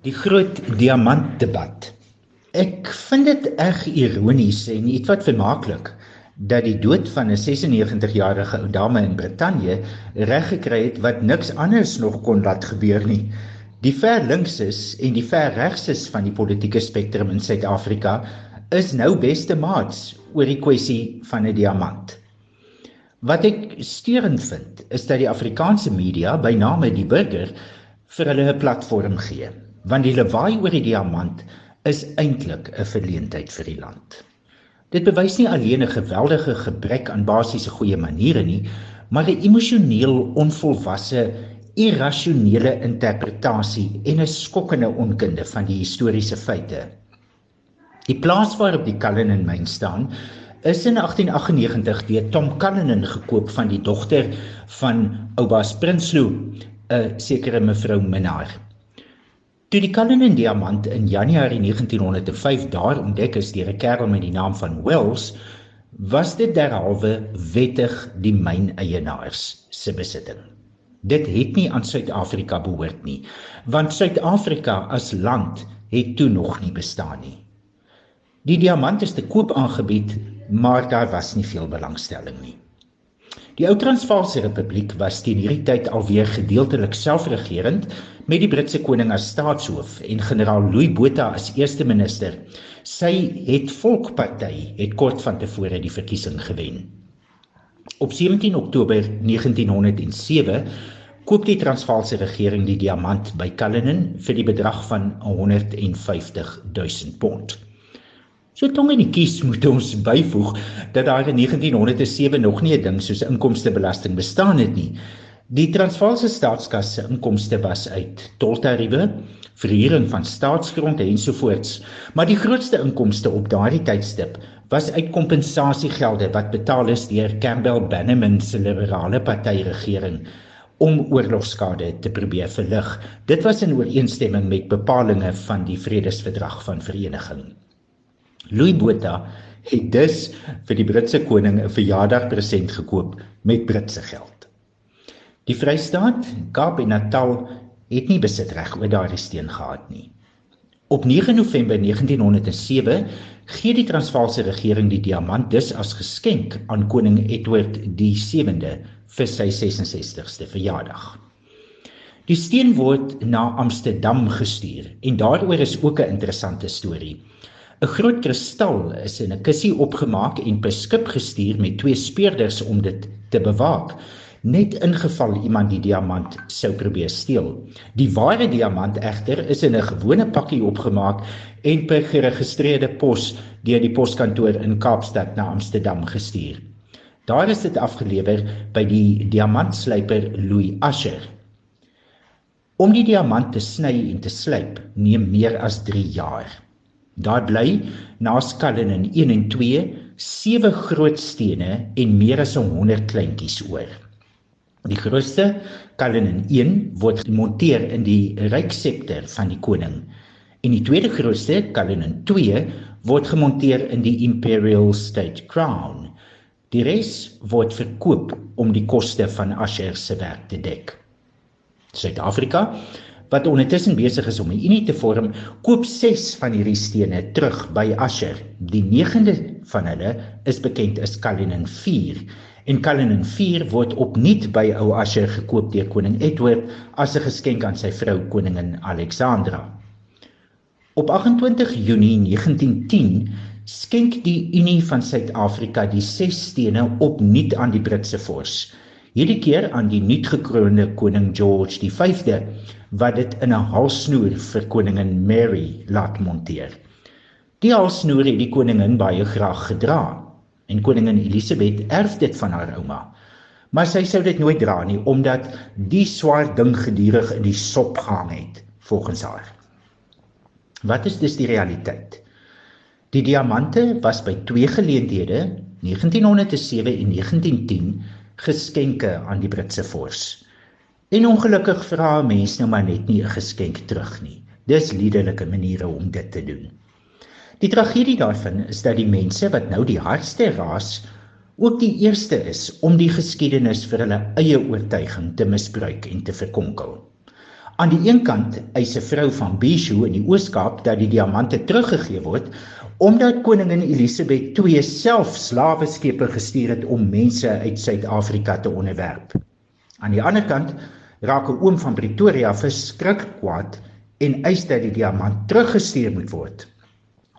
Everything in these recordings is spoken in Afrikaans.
Die groot diamantdebat. Ek vind dit reg ironies en ietwat vermaaklik dat die dood van 'n 96-jarige ou dame in Brittanje reg gekry het wat niks anders nog kon laat gebeur nie. Die ver linkses en die ver regses van die politieke spektrum in Suid-Afrika is nou beste maats oor die kwessie van 'n diamant. Wat ek steurend vind, is dat die Afrikaanse media, by name die burger, vir hulle 'n platform gee want die lawaai oor die diamant is eintlik 'n verleentheid vir die land. Dit bewys nie alleen 'n geweldige gebrek aan basiese goeie maniere nie, maar 'n emosioneel onvolwasse, irrasionele interpretasie en 'n skokkende onkunde van die historiese feite. Die plaas waarop die Cullinan myn staan, is in 1898 deur Tom Cullinan gekoop van die dogter van Oubaas Prinsloo, 'n sekere mevrou Minnar. Toe die Cullinan diamant in Januarie 1905 daar ontdek is deur 'n kerel met die naam van Wells, was dit derhalwe wettig die myneienaars se besitting. Dit het nie aan Suid-Afrika behoort nie, want Suid-Afrika as land het toe nog nie bestaan nie. Die diamant is te koop aangebied, maar daar was nie veel belangstelling nie. Die ou Transvaalse Republiek was teen hierdie tyd alweer gedeeltelik selfregerend met die Britse koning as staatshoof en generaal Louis Botha as eerste minister. Sy het Volkparty het kort van tevore die verkiesing gewen. Op 17 Oktober 1907 koop die Transvaalse regering die diamant by Cullinan vir die bedrag van 150 000 pond. So tong in die kies moet ons byvoeg dat daar in 1907 nog nie 'n ding soos inkomstebelasting bestaan het nie. Die Transvaalse staatskas se inkomste was uit toltariewe, verhuuring van staatsgrond ensovoorts, maar die grootste inkomste op daardie tydstip was uit kompensasiegelde wat betaal is deur Campbell Bannerman se liberale party regering om oorlogskade te probeer verlig. Dit was in ooreenstemming met bepalinge van die Vredesverdrag van Vereniging. Louis Botha het dus vir die Britse koning 'n verjaardagpresent gekoop met Britse geld. Die Vrystaat, Kaap en Natal het nie besitreg oor daardie steen gehad nie. Op 9 November 1907 gee die Transvaalse regering die diamant dus as geskenk aan koning Edward die 7de vir sy 66ste verjaardag. Die steen word na Amsterdam gestuur en daaroor is ook 'n interessante storie. 'n Groot kristal is in 'n kussie opgemaak en per skip gestuur met twee speurders om dit te bewaak. Net ingeval iemand die diamant sou probeer steel. Die ware diamant egter is in 'n gewone pakkie opgemaak en per geregistreerde pos deur die poskantoor in Kaapstad na Amsterdam gestuur. Daar is dit afgelewer by die diamantslyper Louis Asher. Om die diamant te sny en te slyp neem meer as 3 jaar. Daar bly na skallen in 1 en 2 sewe groot stene en meer as 100 kleintjies oor. Die grootste kallen in 1 word gemonteer in die ryksepter van die koning en die tweede grootste kallen in 2 word gemonteer in die imperial state crown. Die res word verkoop om die koste van Asher se werk te dek. Suid-Afrika wat ondertussen besig is om 'n unie te vorm, koop 6 van hierdie stene terug by Asher. Die 9de van hulle is bekend as Cullinan 4 en Cullinan 4 word opnuut by ou Asher gekoop deur koning Edward as 'n geskenk aan sy vrou koningin Alexandra. Op 28 Junie 1910 skenk die Unie van Suid-Afrika die 6 stene opnuut aan die Britse vors. Hierdie keer aan die nuutgekroonde koning George die 5de wat dit in 'n halsnoer vir koningin Mary laat monteer. Die halsnoer het die koningin baie graag gedra en koningin Elisabeth erf dit van haar ouma. Maar sy sou dit nooit dra nie omdat die swaar ding gedurig in die sop gehang het volgens haar. Wat is dus die realiteit? Die diamante was by twee geleenthede, 1907 en 1910, geskenke aan die Britse vors. En ongelukkig vra 'n mens nou maar net nie 'n geskenk terug nie. Dis liderlike maniere om dit te doen. Die tragedie daarvan is dat die mense wat nou die hardste raas ook die eerste is om die geskiedenis vir hulle eie oortuiging te misbruik en te verkonkel. Aan die een kant eis 'n vrou van Bishu in die Oos-Kaap dat die diamante teruggegee word omdat koningin Elisabeth II self slawe skepe gestuur het om mense uit Suid-Afrika te onderwerp. Aan die ander kant raak 'n oom van Pretoria verskrik kwaad en eis dat die diamant teruggestuur moet word.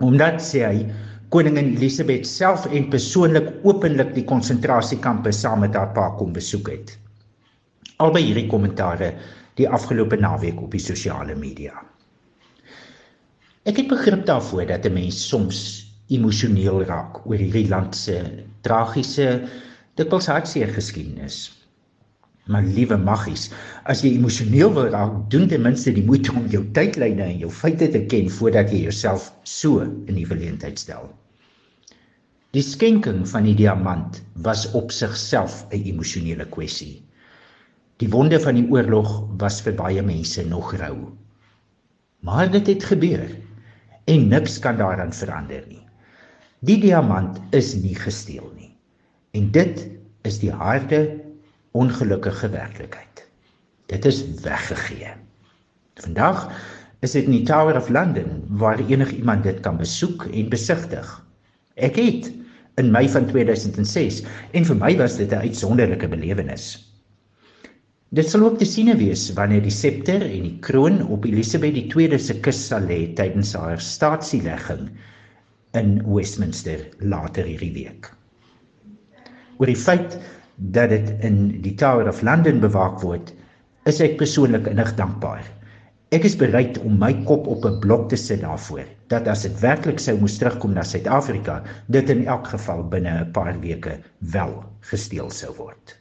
Omdat sê hy koningin Elisabeth self en persoonlik openlik die konsentrasiekampe saam met haar pa kom besoek het. Albei hierdie kommentare die afgelope naweek op die sosiale media. Ek het begrip daarvoor dat 'n mens soms emosioneel raak oor hierdie land se tragiese dikwels hartseer geskiedenis. Maar liewe maggies, as jy emosioneel wil raak, doen ten minste die moeite om jou tydlyne en jou feite te ken voordat jy jouself so in die verleentheid stel. Die skenking van die diamant was op sigself 'n emosionele kwessie. Die wonde van die oorlog was vir baie mense nog rou. Maar dit het gebeur en niks kan daaraan verander nie. Die diamant is nie gesteel nie. En dit is die harde ongelukkige werklikheid. Dit is weggegee. Vandag is dit in die Tower of London waar enigiemand dit kan besoek en besigtig. Ek het in Mei van 2006 en vir my was dit 'n uitsonderlike belewenis. Dit sal ook te siene wees wanneer die septer en die kroon op Elisabeth II se kus sal lê tydens haar staatsielegging in Westminster later hierdie week. Oor die feit dat dit in die Tower of London bewaak word, is ek persoonlik innig dankbaar. Ek is bereid om my kop op 'n blok te sit daarvoor dat as dit werklik sou moes terugkom na Suid-Afrika, dit in elk geval binne 'n paar weke wel gesteel sou word.